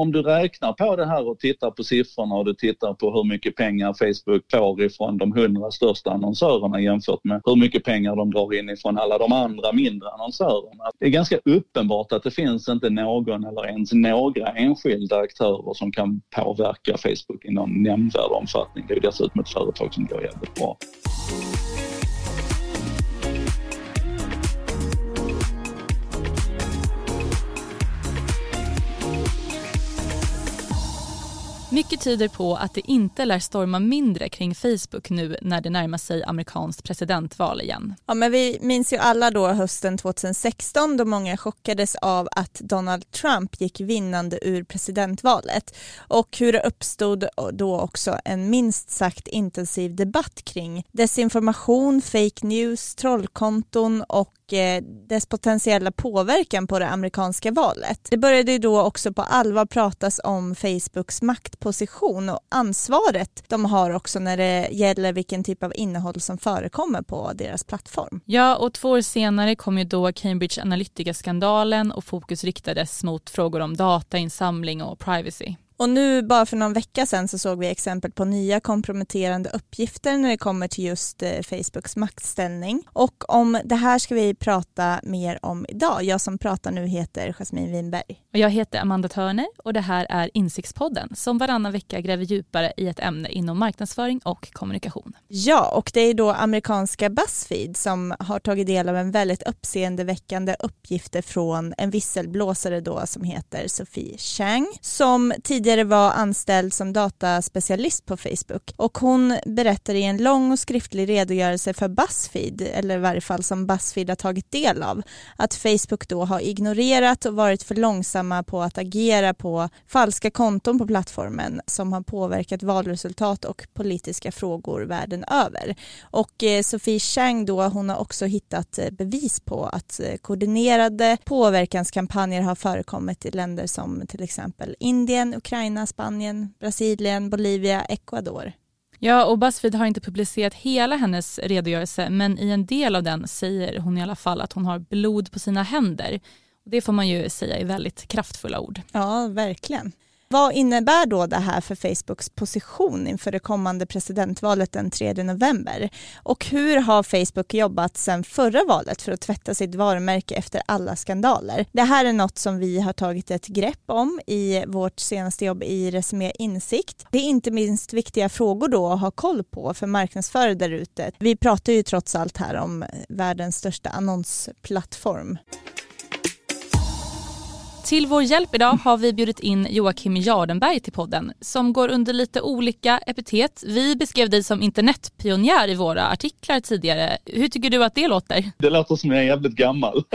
om du räknar på det här och tittar på siffrorna och du tittar på hur mycket pengar Facebook får ifrån de hundra största annonsörerna jämfört med hur mycket pengar de drar in ifrån alla de andra mindre annonsörerna. Det är ganska uppenbart att det finns inte någon eller ens några enskilda aktörer som kan påverka Facebook i någon nämnvärd omfattning. Det är dessutom ett företag som går jävligt bra. Mycket tyder på att det inte lär storma mindre kring Facebook nu när det närmar sig amerikanskt presidentval igen. Ja, men vi minns ju alla då hösten 2016 då många chockades av att Donald Trump gick vinnande ur presidentvalet och hur det uppstod då också en minst sagt intensiv debatt kring desinformation, fake news, trollkonton och eh, dess potentiella påverkan på det amerikanska valet. Det började ju då också på allvar pratas om Facebooks makt position och ansvaret de har också när det gäller vilken typ av innehåll som förekommer på deras plattform. Ja, och två år senare kom ju då Cambridge Analytica-skandalen och fokus riktades mot frågor om datainsamling och privacy. Och nu bara för någon vecka sedan så såg vi exempel på nya komprometterande uppgifter när det kommer till just eh, Facebooks maktställning. Och om det här ska vi prata mer om idag. Jag som pratar nu heter Jasmine Winberg. Och jag heter Amanda Törner och det här är Insiktspodden som varannan vecka gräver djupare i ett ämne inom marknadsföring och kommunikation. Ja, och det är då amerikanska Buzzfeed som har tagit del av en väldigt uppseendeväckande uppgifter från en visselblåsare då som heter Sofie Chang som tidigare tidigare var anställd som dataspecialist på Facebook och hon berättar i en lång och skriftlig redogörelse för Buzzfeed, eller i varje fall som Buzzfeed har tagit del av, att Facebook då har ignorerat och varit för långsamma på att agera på falska konton på plattformen som har påverkat valresultat och politiska frågor världen över. Och eh, Sofie Chang då, hon har också hittat eh, bevis på att eh, koordinerade påverkanskampanjer har förekommit i länder som till exempel Indien, Ukraina Ukraina, Spanien, Brasilien, Bolivia, Ecuador. Ja, och Buzzfeed har inte publicerat hela hennes redogörelse men i en del av den säger hon i alla fall att hon har blod på sina händer. Det får man ju säga är väldigt kraftfulla ord. Ja, verkligen. Vad innebär då det här för Facebooks position inför det kommande presidentvalet den 3 november? Och hur har Facebook jobbat sedan förra valet för att tvätta sitt varumärke efter alla skandaler? Det här är något som vi har tagit ett grepp om i vårt senaste jobb i Resumé Insikt. Det är inte minst viktiga frågor då att ha koll på för marknadsförare där ute. Vi pratar ju trots allt här om världens största annonsplattform. Till vår hjälp idag har vi bjudit in Joakim Jardenberg till podden som går under lite olika epitet. Vi beskrev dig som internetpionjär i våra artiklar tidigare. Hur tycker du att det låter? Det låter som jag är jävligt gammal.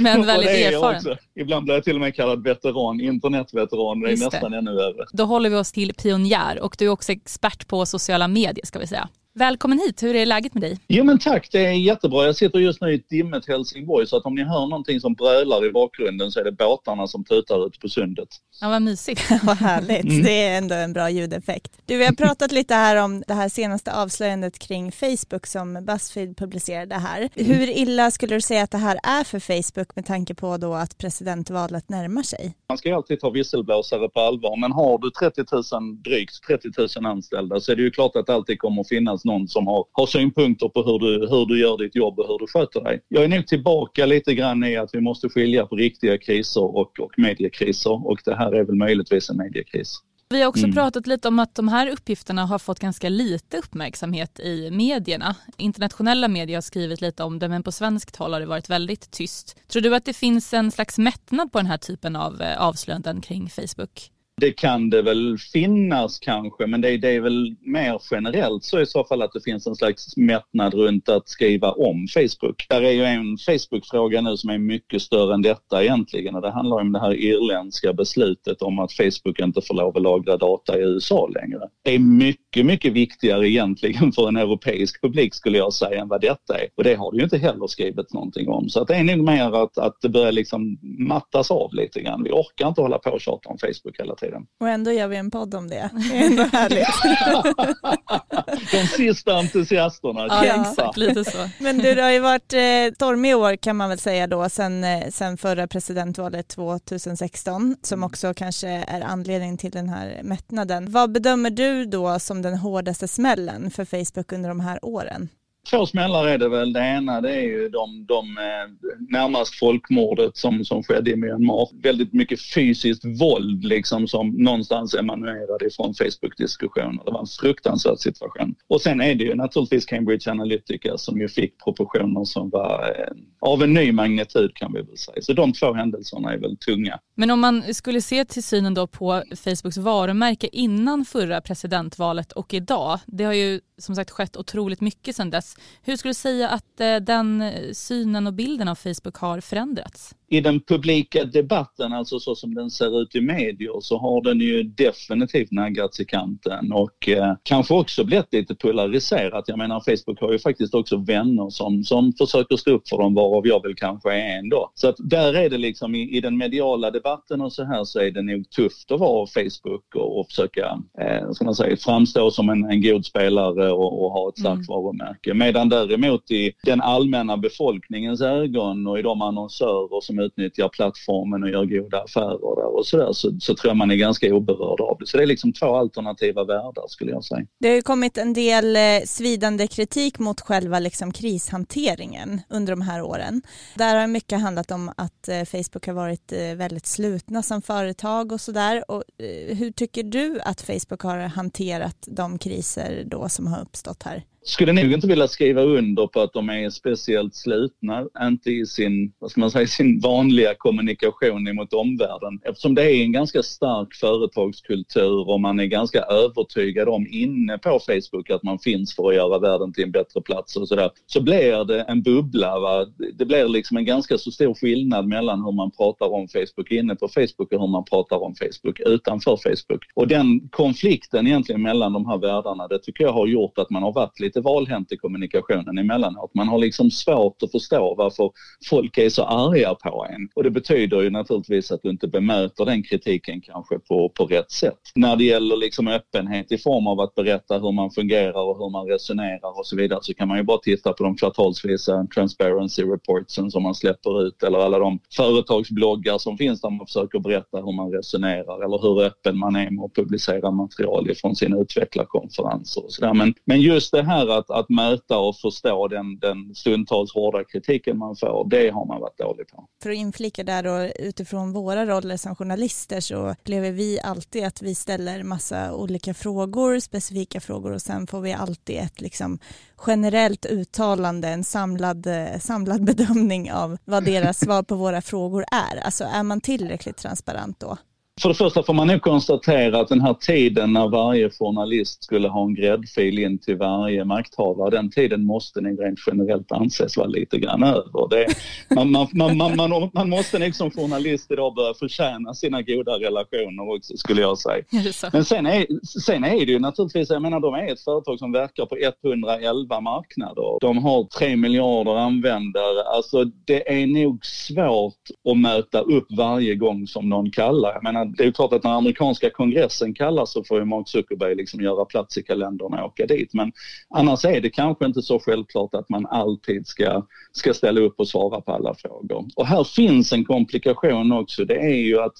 Men väldigt erfaren. Ibland blir jag till och med kallad veteran, internetveteran. Det är Just nästan det. ännu värre. Då håller vi oss till pionjär och du är också expert på sociala medier ska vi säga. Välkommen hit, hur är läget med dig? Jo men tack, det är jättebra. Jag sitter just nu i ett dimmet Helsingborg så att om ni hör någonting som brölar i bakgrunden så är det båtarna som tutar ut på sundet. Ja vad mysigt. vad härligt, mm. det är ändå en bra ljudeffekt. Du, vi har pratat lite här om det här senaste avslöjandet kring Facebook som Buzzfeed publicerade här. Mm. Hur illa skulle du säga att det här är för Facebook med tanke på då att presidentvalet närmar sig? Man ska ju alltid ta visselblåsare på allvar men har du 30 000, drygt 30 000 anställda så är det ju klart att det alltid kommer att finnas någon som har, har synpunkter på hur du, hur du gör ditt jobb och hur du sköter dig. Jag är nog tillbaka lite grann i att vi måste skilja på riktiga kriser och, och mediekriser och det här är väl möjligtvis en mediekris. Vi har också mm. pratat lite om att de här uppgifterna har fått ganska lite uppmärksamhet i medierna. Internationella medier har skrivit lite om det men på svenskt håll har det varit väldigt tyst. Tror du att det finns en slags mättnad på den här typen av eh, avslöjanden kring Facebook? Det kan det väl finnas kanske, men det, det, är väl mer generellt så i så fall att det finns en slags mättnad runt att skriva om Facebook. Där är ju en Facebook-fråga nu som är mycket större än detta egentligen och det handlar om det här irländska beslutet om att Facebook inte får lov att lagra data i USA längre. Det är mycket, mycket viktigare egentligen för en europeisk publik skulle jag säga än vad detta är. Och det har det ju inte heller skrivits någonting om. Så att det är nog mer att, att det börjar liksom mattas av lite grann. Vi orkar inte hålla på och tjata om Facebook hela tiden framtiden. Och ändå gör vi en podd om det. Det är ändå härligt. De sista entusiasterna. Ja, exakt, lite så. Men du, det har ju varit eh, stormig år kan man väl säga då sen, eh, sen förra presidentvalet 2016 som också kanske är anledningen till den här mättnaden. Vad bedömer du då som den hårdaste smällen för Facebook under de här åren? Två smällar är det väl. Det ena det är ju de, de eh, närmast folkmordet som, som skedde i Myanmar. Väldigt mycket fysiskt våld liksom som någonstans emanuerade ifrån Facebook-diskussioner. Det var en fruktansvärd situation. Och sen är det ju naturligtvis Cambridge Analytica som ju fick proportioner som var eh, av en ny magnitud kan vi väl säga. Så de två händelserna är väl tunga. Men om man skulle se till synen då på Facebooks varumärke innan förra presidentvalet och idag. Det har ju som sagt skett otroligt mycket sedan dess. Hur skulle du säga att eh, den eh, synen och bilden av Facebook har förändrats? I den publika debatten, alltså så som den ser ut i medier, så har den ju definitivt naggats i kanten och eh, kanske också blivit lite polariserat. Jag menar Facebook har ju faktiskt också vänner som, som försöker stå upp för dem varav jag väl kanske är en då. Så att där är det liksom i, i den mediala debatten och så här så är det nog tufft att vara Facebook och, och försöka, eh, ska man säga, framstå som en, en god spelare och, och ha ett starkt mm. varumärke. Medan däremot i den allmänna befolkningens ögon och i de annonsörer som utnyttjar plattformen och gör goda affärer där och sådär så, så tror jag man är ganska oberörd av det. Så det är liksom två alternativa världar skulle jag säga. Det har ju kommit en del eh, svidande kritik mot själva liksom krishanteringen under de här åren. Där har mycket handlat om att eh, Facebook har varit eh, väldigt slutna som företag och sådär. Eh, hur tycker du att Facebook har hanterat de kriser då som har uppstått här? Skulle nog inte vilja skriva under på att de är speciellt slutna, inte i sin, vad ska man säga, sin vanliga kommunikation mot omvärlden. Eftersom det är en ganska stark företagskultur och man är ganska övertygad om inne på Facebook att man finns för att göra världen till en bättre plats och sådär, så blir det en bubbla. Va? Det blir liksom en ganska så stor skillnad mellan hur man pratar om Facebook inne på Facebook och hur man pratar om Facebook utanför Facebook. Och den konflikten egentligen mellan de här världarna, det tycker jag har gjort att man har varit lite lite valhänt i kommunikationen emellanåt. Man har liksom svårt att förstå varför folk är så arga på en. Och det betyder ju naturligtvis att du inte bemöter den kritiken kanske på, på rätt sätt. När det gäller liksom öppenhet i form av att berätta hur man fungerar och hur man resonerar och så vidare så kan man ju bara titta på de kvartalsvisa transparency reportsen som man släpper ut eller alla de företagsbloggar som finns där man försöker berätta hur man resonerar eller hur öppen man är med att publicera material ifrån sina utvecklarkonferenser och sådär. Men, men just det här att, att möta och förstå den, den stundtals hårda kritiken man får, det har man varit dålig på. För att inflika där då, utifrån våra roller som journalister så upplever vi alltid att vi ställer massa olika frågor, specifika frågor och sen får vi alltid ett liksom generellt uttalande, en samlad, eh, samlad bedömning av vad deras svar på våra frågor är. Alltså är man tillräckligt transparent då? För det första får man nog konstatera att den här tiden när varje journalist skulle ha en gräddfil in till varje makthavare, den tiden måste nog rent generellt anses vara lite grann över. Det, man, man, man, man, man, måste nog som journalist idag börja förtjäna sina goda relationer också skulle jag säga. Men sen är, sen är det ju naturligtvis, jag menar de är ett företag som verkar på 111 marknader. De har 3 miljarder användare. Alltså det är nog svårt att möta upp varje gång som någon kallar. Jag menar det är klart att när amerikanska kongressen kallas så får ju Mark Zuckerberg liksom göra plats i kalendern och åka dit. Men annars är det kanske inte så självklart att man alltid ska, ska ställa upp och svara på alla frågor. Och här finns en komplikation också. Det är ju att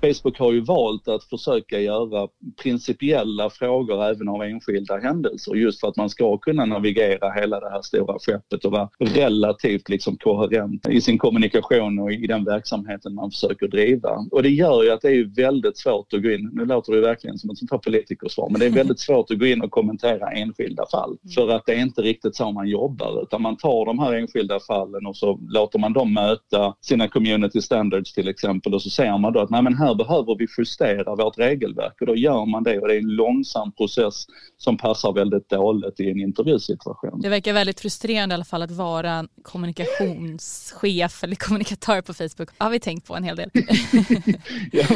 Facebook har ju valt att försöka göra principiella frågor även av enskilda händelser just för att man ska kunna navigera hela det här stora skeppet och vara relativt liksom koherent i sin kommunikation och i den verksamheten man försöker driva. Och det gör ju att det är väldigt svårt att gå in, nu låter det verkligen som ett sånt här politikersvar, men det är väldigt svårt att gå in och kommentera enskilda fall för att det är inte riktigt så man jobbar utan man tar de här enskilda fallen och så låter man dem möta sina community standards till exempel och så ser man då att nej men här här behöver vi justera vårt regelverk och då gör man det och det är en långsam process som passar väldigt dåligt i en intervjusituation. Det verkar väldigt frustrerande i alla fall att vara kommunikationschef eller kommunikatör på Facebook. har vi tänkt på en hel del. ja,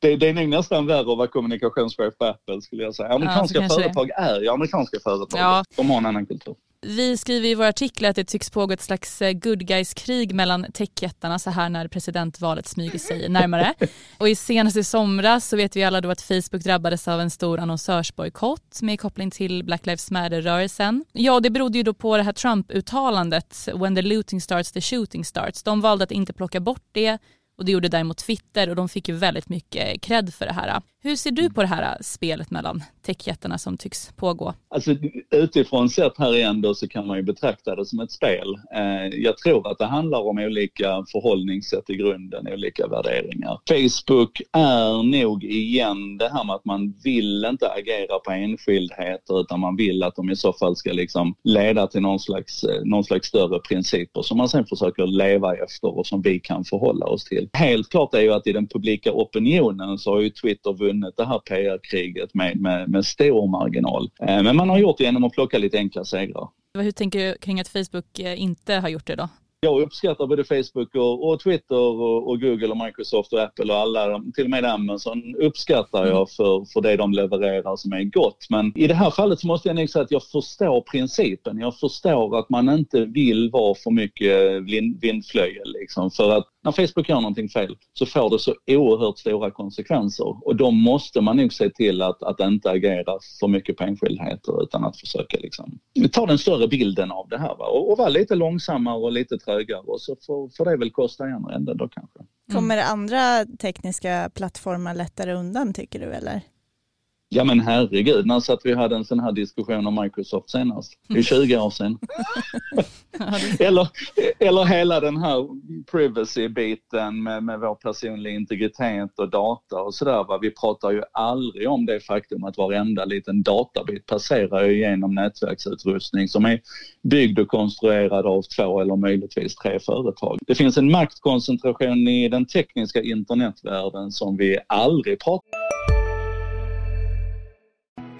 det, det, är nog nästan värre att vara kommunikationschef på Apple skulle jag säga. Amerikanska ja, företag är, är ju amerikanska företag. Ja. De har en annan kultur. Vi skriver i våra artiklar att det tycks pågå ett slags eh, good guys-krig mellan techjättarna så här när presidentvalet smyger sig närmare. Och i senaste somras så vet vi alla då att Facebook drabbades av en stor annonsörsbojkott med koppling till Black Lives Matter-rörelsen. Ja, det berodde ju då på det här Trump-uttalandet “When the looting starts, the shooting starts”. De valde att inte plocka bort det och det gjorde däremot Twitter och de fick ju väldigt mycket cred för det här. Hur ser du på det här äh, spelet mellan techjättarna som tycks pågå? Alltså utifrån sett här igen då så kan man ju betrakta det som ett spel. Eh, jag tror att det handlar om olika förhållningssätt i grunden, olika värderingar. Facebook är nog igen det här med att man vill inte agera på enskildheter utan man vill att de i så fall ska liksom leda till någon slags, eh, någon slags större principer som man sen försöker leva efter och som vi kan förhålla oss till. Helt klart är ju att i den publika opinionen så har ju Twitter vunnit det här PR-kriget med, med, med stor marginal. Eh, men man har gjort det genom att plocka lite enkla segrar. Hur tänker du kring att Facebook eh, inte har gjort det då? Jag uppskattar både Facebook och, och Twitter och, och, Google och Microsoft och Apple och alla, till och med Amazon uppskattar jag mm. för, för det de levererar som är gott. Men i det här fallet så måste jag nog säga att jag förstår principen. Jag förstår att man inte vill vara för mycket vind, vindflöjel liksom. För att när Facebook gör någonting fel så får det så oerhört stora konsekvenser och då måste man nog se till att, att inte agera för mycket på enskildheter utan att försöka liksom, ta den större bilden av det här va? Och, och vara lite långsammare och lite trögare och så får, får det väl kosta i andra änden då kanske. Kommer andra tekniska plattformar lättare undan tycker du eller? Ja men herregud, när satt vi hade en sån här diskussion om Microsoft senast? Det är 20 år sedan. eller, eller hela den här privacy-biten med, med vår personliga integritet och data och sådär. Vi pratar ju aldrig om det faktum att varenda liten databit passerar ju genom nätverksutrustning som är byggd och konstruerad av två eller möjligtvis tre företag. Det finns en maktkoncentration i den tekniska internetvärlden som vi aldrig pratar om.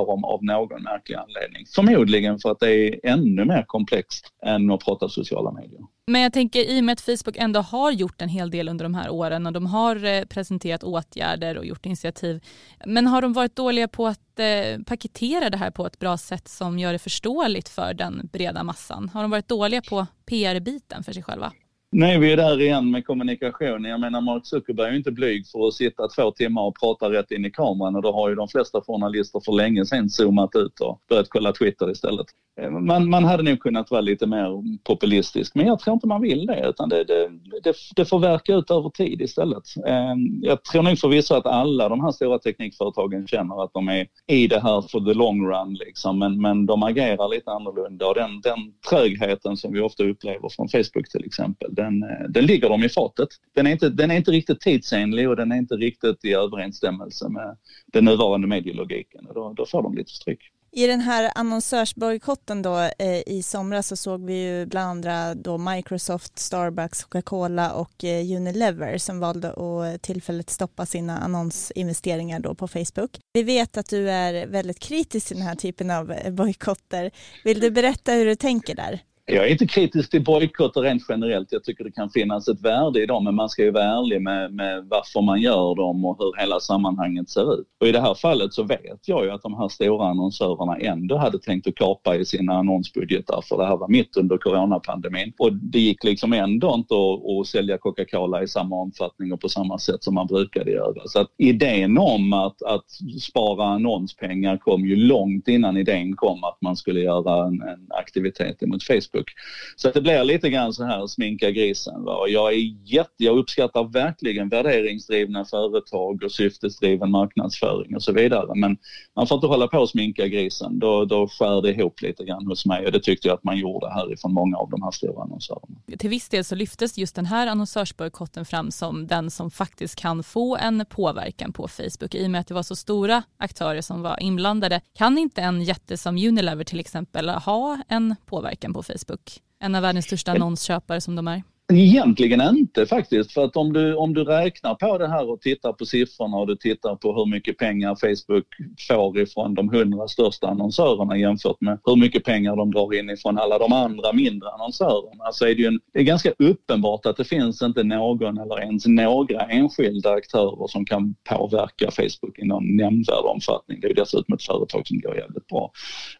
Om av någon märklig anledning. Förmodligen för att det är ännu mer komplext än att prata sociala medier. Men jag tänker i och med att Facebook ändå har gjort en hel del under de här åren och de har eh, presenterat åtgärder och gjort initiativ. Men har de varit dåliga på att eh, paketera det här på ett bra sätt som gör det förståeligt för den breda massan? Har de varit dåliga på PR-biten för sig själva? Nej, vi är där igen med kommunikation. Jag menar Mark Zuckerberg är ju inte blyg för att sitta två timmar och prata rätt in i kameran och då har ju de flesta journalister för länge sedan zoomat ut och börjat kolla Twitter istället. Eh, man, man hade nog kunnat vara lite mer populistisk men jag tror inte man vill det utan det, det, det, det får verka ut över tid istället. Eh, jag tror nog förvisso att alla de här stora teknikföretagen känner att de är i det här för the long run liksom men, men de agerar lite annorlunda och den, den trögheten som vi ofta upplever från Facebook till exempel den, eh, den ligger dem i fatet. Den är, inte, den är inte riktigt tidsenlig och den är inte riktigt i överensstämmelse med den nuvarande medielogiken och då, då får de lite stryk. I den här annonsörsbojkotten då eh, i somras så såg vi ju bland andra då Microsoft, Starbucks, Coca-Cola och eh, Unilever som valde att eh, tillfälligt stoppa sina annonsinvesteringar då på Facebook. Vi vet att du är väldigt kritisk till den här typen av eh, bojkotter. Vill du berätta hur du tänker där? Jag är inte kritisk till bojkotter rent generellt. Jag tycker det kan finnas ett värde i dem men man ska ju vara ärlig med, med varför man gör dem och hur hela sammanhanget ser ut. Och i det här fallet så vet jag ju att de här stora annonsörerna ändå hade tänkt att kapa i sina annonsbudgetar för det här var mitt under coronapandemin. Och det gick liksom ändå inte att, att sälja Coca-Cola i samma omfattning och på samma sätt som man brukade göra. Så att idén om att, att spara annonspengar kom ju långt innan idén kom att man skulle göra en, en aktivitet emot Facebook. Facebook. Så det blir lite grann så här sminka grisen. Va? Och jag, är jätte, jag uppskattar verkligen värderingsdrivna företag och syftesdriven marknadsföring och så vidare. Men man får inte hålla på och sminka grisen. Då, då skär det ihop lite grann hos mig och det tyckte jag att man gjorde härifrån många av de här stora annonsörerna. Till viss del så lyftes just den här annonsörsbojkotten fram som den som faktiskt kan få en påverkan på Facebook i och med att det var så stora aktörer som var inblandade. Kan inte en jätte som Unilever till exempel ha en påverkan på Facebook? Facebook. En av världens största annonsköpare som de är. Egentligen inte faktiskt, för att om du, om du räknar på det här och tittar på siffrorna och du tittar på hur mycket pengar Facebook får ifrån de hundra största annonsörerna jämfört med hur mycket pengar de drar in ifrån alla de andra mindre annonsörerna så är det ju en, det är ganska uppenbart att det finns inte någon eller ens några enskilda aktörer som kan påverka Facebook i någon nämnvärd omfattning. Det är ju dessutom ett företag som går jävligt bra.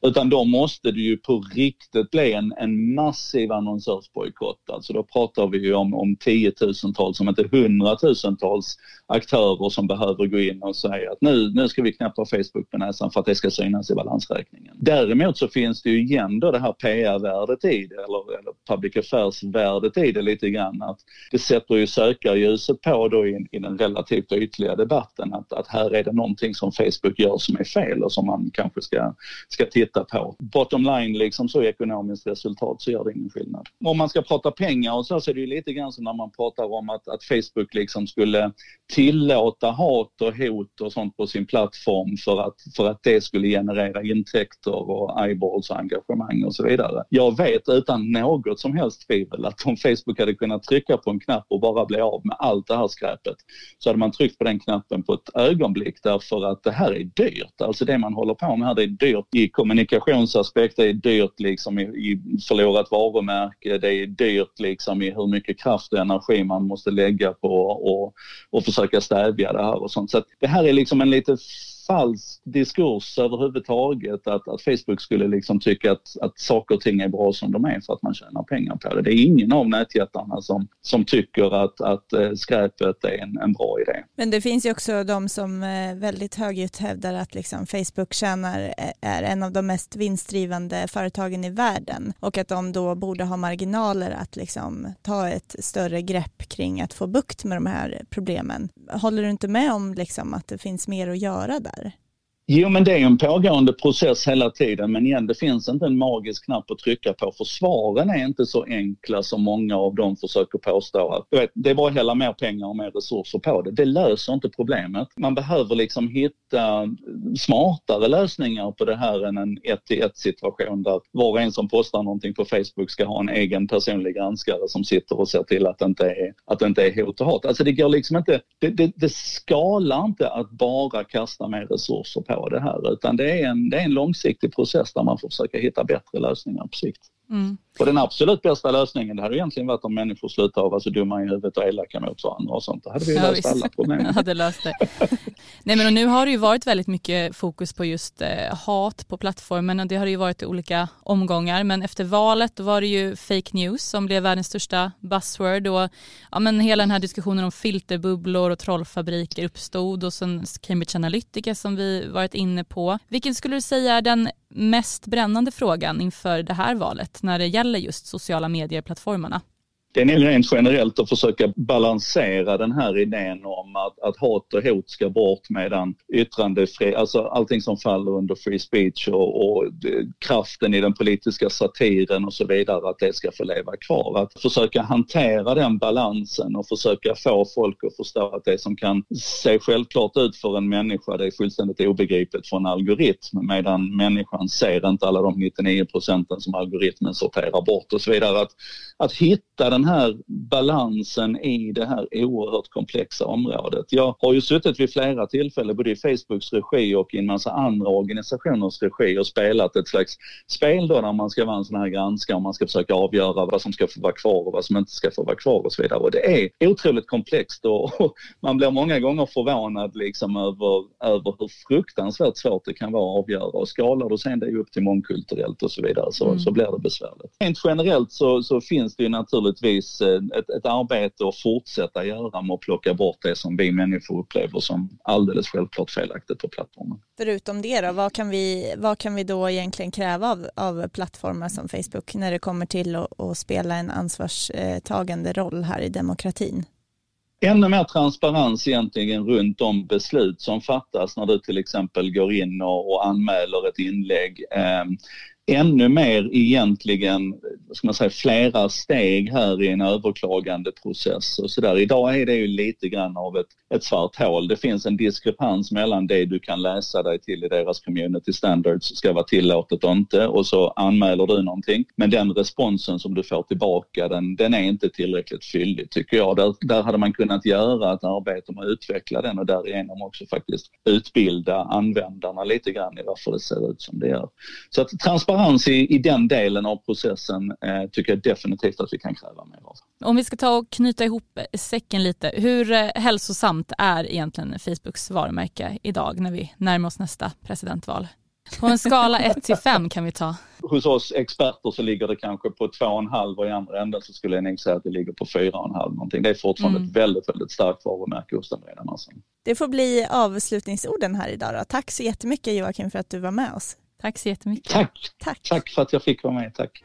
Utan då måste det ju på riktigt bli en, en massiv annonsörsbojkott. Alltså då pratar pratar vi ju om, om tiotusentals, om inte hundratusentals aktörer som behöver gå in och säga att nu, nu ska vi knäppa Facebook på näsan för att det ska synas i balansräkningen. Däremot så finns det ju igen då det här PR-värdet i det, eller, eller public affairs-värdet i det lite grann. Att det sätter ju sökarljuset på då i, i den relativt ytliga debatten att, att här är det någonting som Facebook gör som är fel och som man kanske ska, ska titta på. Bottom line liksom så ekonomiskt resultat så gör det ingen skillnad. Om man ska prata pengar och så, så är det ju lite grann som när man pratar om att, att Facebook liksom skulle tillåta hat och hot och sånt på sin plattform för att, för att det skulle generera intäkter och eyeballs och engagemang och så vidare. Jag vet utan något som helst tvivel att om Facebook hade kunnat trycka på en knapp och bara bli av med allt det här skräpet så hade man tryckt på den knappen på ett ögonblick därför att det här är dyrt. Alltså det man håller på med här det är dyrt i kommunikationsaspekt, det är dyrt liksom i, i förlorat varumärke, det är dyrt liksom i hur mycket kraft och energi man måste lägga på och, och försöka stävja det här och sånt. Så det här är liksom en lite falsk diskurs överhuvudtaget att, att Facebook skulle liksom tycka att, att saker och ting är bra som de är för att man tjänar pengar på det. Det är ingen av nätjättarna som, som tycker att, att eh, skräpet är en, en bra idé. Men det finns ju också de som eh, väldigt högljutt hävdar att liksom Facebook tjänar, eh, är en av de mest vinstdrivande företagen i världen och att de då borde ha marginaler att liksom ta ett större grepp kring att få bukt med de här problemen. Håller du inte med om liksom att det finns mer att göra där? där. Jo, men det är en pågående process hela tiden. Men igen, det finns inte en magisk knapp att trycka på för svaren är inte så enkla som många av dem försöker påstå. vet, det är bara att hälla mer pengar och mer resurser på det. Det löser inte problemet. Man behöver liksom hitta smartare lösningar på det här än en ett till ett situation där var och en som postar någonting på Facebook ska ha en egen personlig granskare som sitter och ser till att det inte är, att det inte är hot och hat. Alltså det går liksom inte, det, det, det skalar inte att bara kasta mer resurser på det här utan det är, en, det är en långsiktig process där man får försöka hitta bättre lösningar på sikt. Mm. Och den absolut bästa lösningen det hade egentligen varit om människor slutade vara så dumma i huvudet och elaka mot varandra och sånt. Då hade vi ja, löst visst. alla problem. hade löst det. Nej men och nu har det ju varit väldigt mycket fokus på just eh, hat på plattformen och det har det ju varit i olika omgångar men efter valet då var det ju fake news som blev världens största buzzword och ja men hela den här diskussionen om filterbubblor och trollfabriker uppstod och sen Cambridge Analytica som vi varit inne på. Vilken skulle du säga är den mest brännande frågan inför det här valet när det gäller just sociala medieplattformarna? Det är nog rent generellt att försöka balansera den här idén om att, att hat och hot ska bort medan yttrandefrihet, alltså allting som faller under free speech och, och kraften i den politiska satiren och så vidare, att det ska få leva kvar. Att försöka hantera den balansen och försöka få folk att förstå att det som kan se självklart ut för en människa, det är fullständigt obegripligt för en algoritm medan människan ser inte alla de 99 procenten som algoritmen sorterar bort och så vidare. Att, att hitta den den här balansen i det här oerhört komplexa området. Jag har ju suttit vid flera tillfällen både i Facebooks regi och i en massa andra organisationers regi och spelat ett slags spel då där man ska vara en sån här granskare och man ska försöka avgöra vad som ska få vara kvar och vad som inte ska få vara kvar och så vidare. Och det är otroligt komplext och, och man blir många gånger förvånad liksom över, över hur fruktansvärt svårt det kan vara att avgöra och skalar du sen det upp till mångkulturellt och så vidare så, mm. så blir det besvärligt. Rent generellt så, så finns det ju naturligtvis naturligtvis eh, ett, ett arbete att fortsätta göra med att plocka bort det som vi människor upplever som alldeles självklart felaktigt på plattformen. Förutom det då, vad kan vi, vad kan vi då egentligen kräva av, av plattformar som Facebook när det kommer till att, att spela en ansvarstagande roll här i demokratin? ännu mer transparens egentligen runt de beslut som fattas när du till exempel går in och, och anmäler ett inlägg. Eh, ännu mer egentligen, ska man säga, flera steg här i en överklagandeprocess och sådär. Idag är det ju lite grann av ett, ett svart hål. Det finns en diskrepans mellan det du kan läsa dig till i deras community standards ska vara tillåtet och inte och så anmäler du någonting. Men den responsen som du får tillbaka den, den är inte tillräckligt fyllig tycker jag. Där, där hade man kunnat göra ett arbete med att utveckla den och därigenom också faktiskt utbilda användarna lite grann i varför det ser ut som det gör. Så att transparens i, i den delen av processen eh, tycker jag definitivt att vi kan kräva mer av. Om vi ska ta och knyta ihop säcken lite, hur eh, hälsosamt är egentligen Facebooks varumärke idag när vi närmar oss nästa presidentval? På en skala 1 till 5 kan vi ta. Hos oss experter så ligger det kanske på 2,5 och i andra änden så skulle jag nog säga att det ligger på 4,5 någonting. Det är fortfarande mm. ett väldigt, väldigt starkt varumärke hos den breda massan. Det får bli avslutningsorden här idag då. Tack så jättemycket Joakim för att du var med oss. Tack så jättemycket. Tack. Tack. Tack för att jag fick vara med. Tack.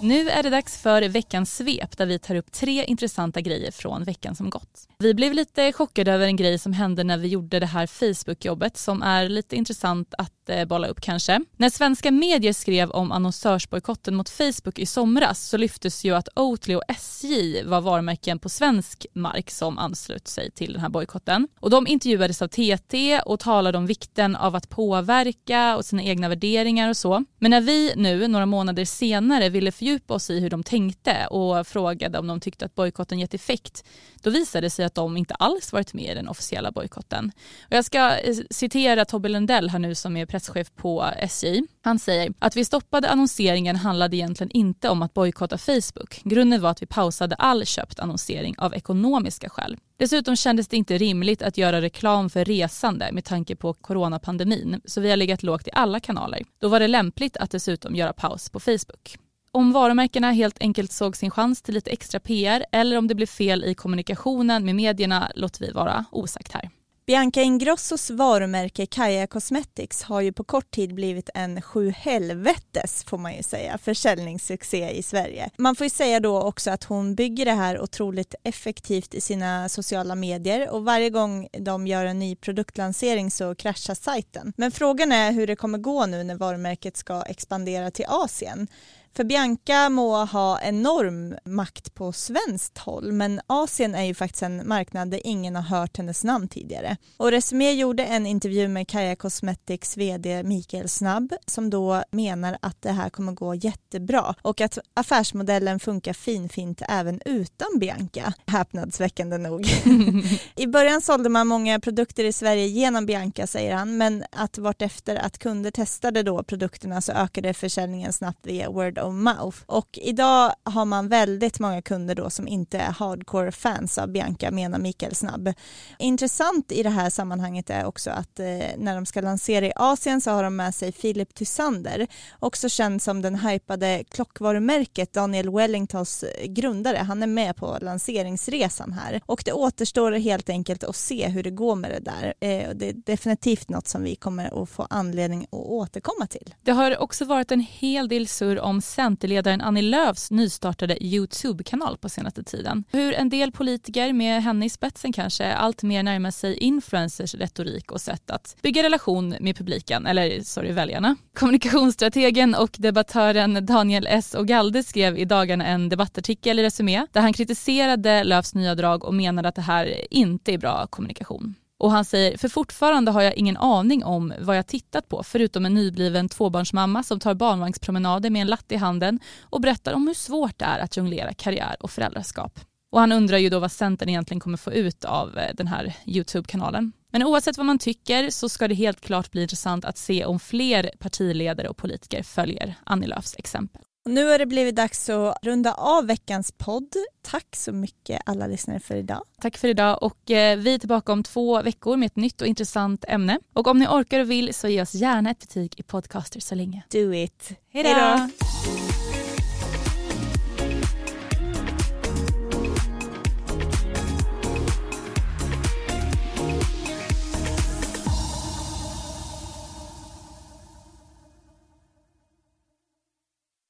Nu är det dags för veckans svep där vi tar upp tre intressanta grejer från veckan som gått. Vi blev lite chockade över en grej som hände när vi gjorde det här Facebook-jobbet som är lite intressant att eh, bolla upp kanske. När svenska medier skrev om annonsörsbojkotten mot Facebook i somras så lyftes ju att Oatly och SJ var varumärken på svensk mark som anslöt sig till den här bojkotten. Och de intervjuades av TT och talade om vikten av att påverka och sina egna värderingar och så. Men när vi nu, några månader senare, ville för fördjupa oss i hur de tänkte och frågade om de tyckte att bojkotten gett effekt, då visade det sig att de inte alls varit med i den officiella bojkotten. Jag ska eh, citera Tobbe Lundell här nu som är presschef på SJ. Han säger att vi stoppade annonseringen handlade egentligen inte om att bojkotta Facebook. Grunden var att vi pausade all köpt annonsering av ekonomiska skäl. Dessutom kändes det inte rimligt att göra reklam för resande med tanke på coronapandemin, så vi har legat lågt i alla kanaler. Då var det lämpligt att dessutom göra paus på Facebook om varumärkena helt enkelt såg sin chans till lite extra PR eller om det blev fel i kommunikationen med medierna låter vi vara osagt här. Bianca Ingrossos varumärke Kaja Cosmetics har ju på kort tid blivit en sju helvetes får man ju säga försäljningssuccé i Sverige. Man får ju säga då också att hon bygger det här otroligt effektivt i sina sociala medier och varje gång de gör en ny produktlansering så kraschar sajten. Men frågan är hur det kommer gå nu när varumärket ska expandera till Asien. För Bianca må ha enorm makt på svenskt håll men Asien är ju faktiskt en marknad där ingen har hört hennes namn tidigare. Och Resumé gjorde en intervju med Kaja Cosmetics vd Mikael Snabb som då menar att det här kommer gå jättebra och att affärsmodellen funkar finfint även utan Bianca. Häpnadsväckande nog. I början sålde man många produkter i Sverige genom Bianca säger han men att vartefter att kunder testade då produkterna så ökade försäljningen snabbt via word of mouth. Och idag har man väldigt många kunder då som inte är hardcore fans av Bianca menar Mikael Snabb. Intressant i det här sammanhanget är också att eh, när de ska lansera i Asien så har de med sig Philip Tysander, också känd som den hypade klockvarumärket Daniel Wellingtons eh, grundare. Han är med på lanseringsresan här och det återstår helt enkelt att se hur det går med det där. Eh, det är definitivt något som vi kommer att få anledning att återkomma till. Det har också varit en hel del surr om Centerledaren Annie Lööfs nystartade Youtube-kanal på senaste tiden. Hur en del politiker, med henne i spetsen kanske, allt mer närmar sig influencers retorik och sätt att bygga relation med publiken, eller sorry, väljarna. Kommunikationsstrategen och debattören Daniel S. Ogalde skrev i dagarna en debattartikel i Resumé där han kritiserade Lööfs nya drag och menade att det här inte är bra kommunikation. Och han säger, för fortfarande har jag ingen aning om vad jag tittat på förutom en nybliven tvåbarnsmamma som tar barnvagnspromenader med en latte i handen och berättar om hur svårt det är att jonglera karriär och föräldraskap. Och han undrar ju då vad Centern egentligen kommer få ut av eh, den här Youtube-kanalen. Men oavsett vad man tycker så ska det helt klart bli intressant att se om fler partiledare och politiker följer Annie Lööfs exempel. Nu har det blivit dags att runda av veckans podd. Tack så mycket alla lyssnare för idag. Tack för idag och eh, vi är tillbaka om två veckor med ett nytt och intressant ämne. Och om ni orkar och vill så ge oss gärna ett betyg i Podcaster så länge. Do it. Hej då!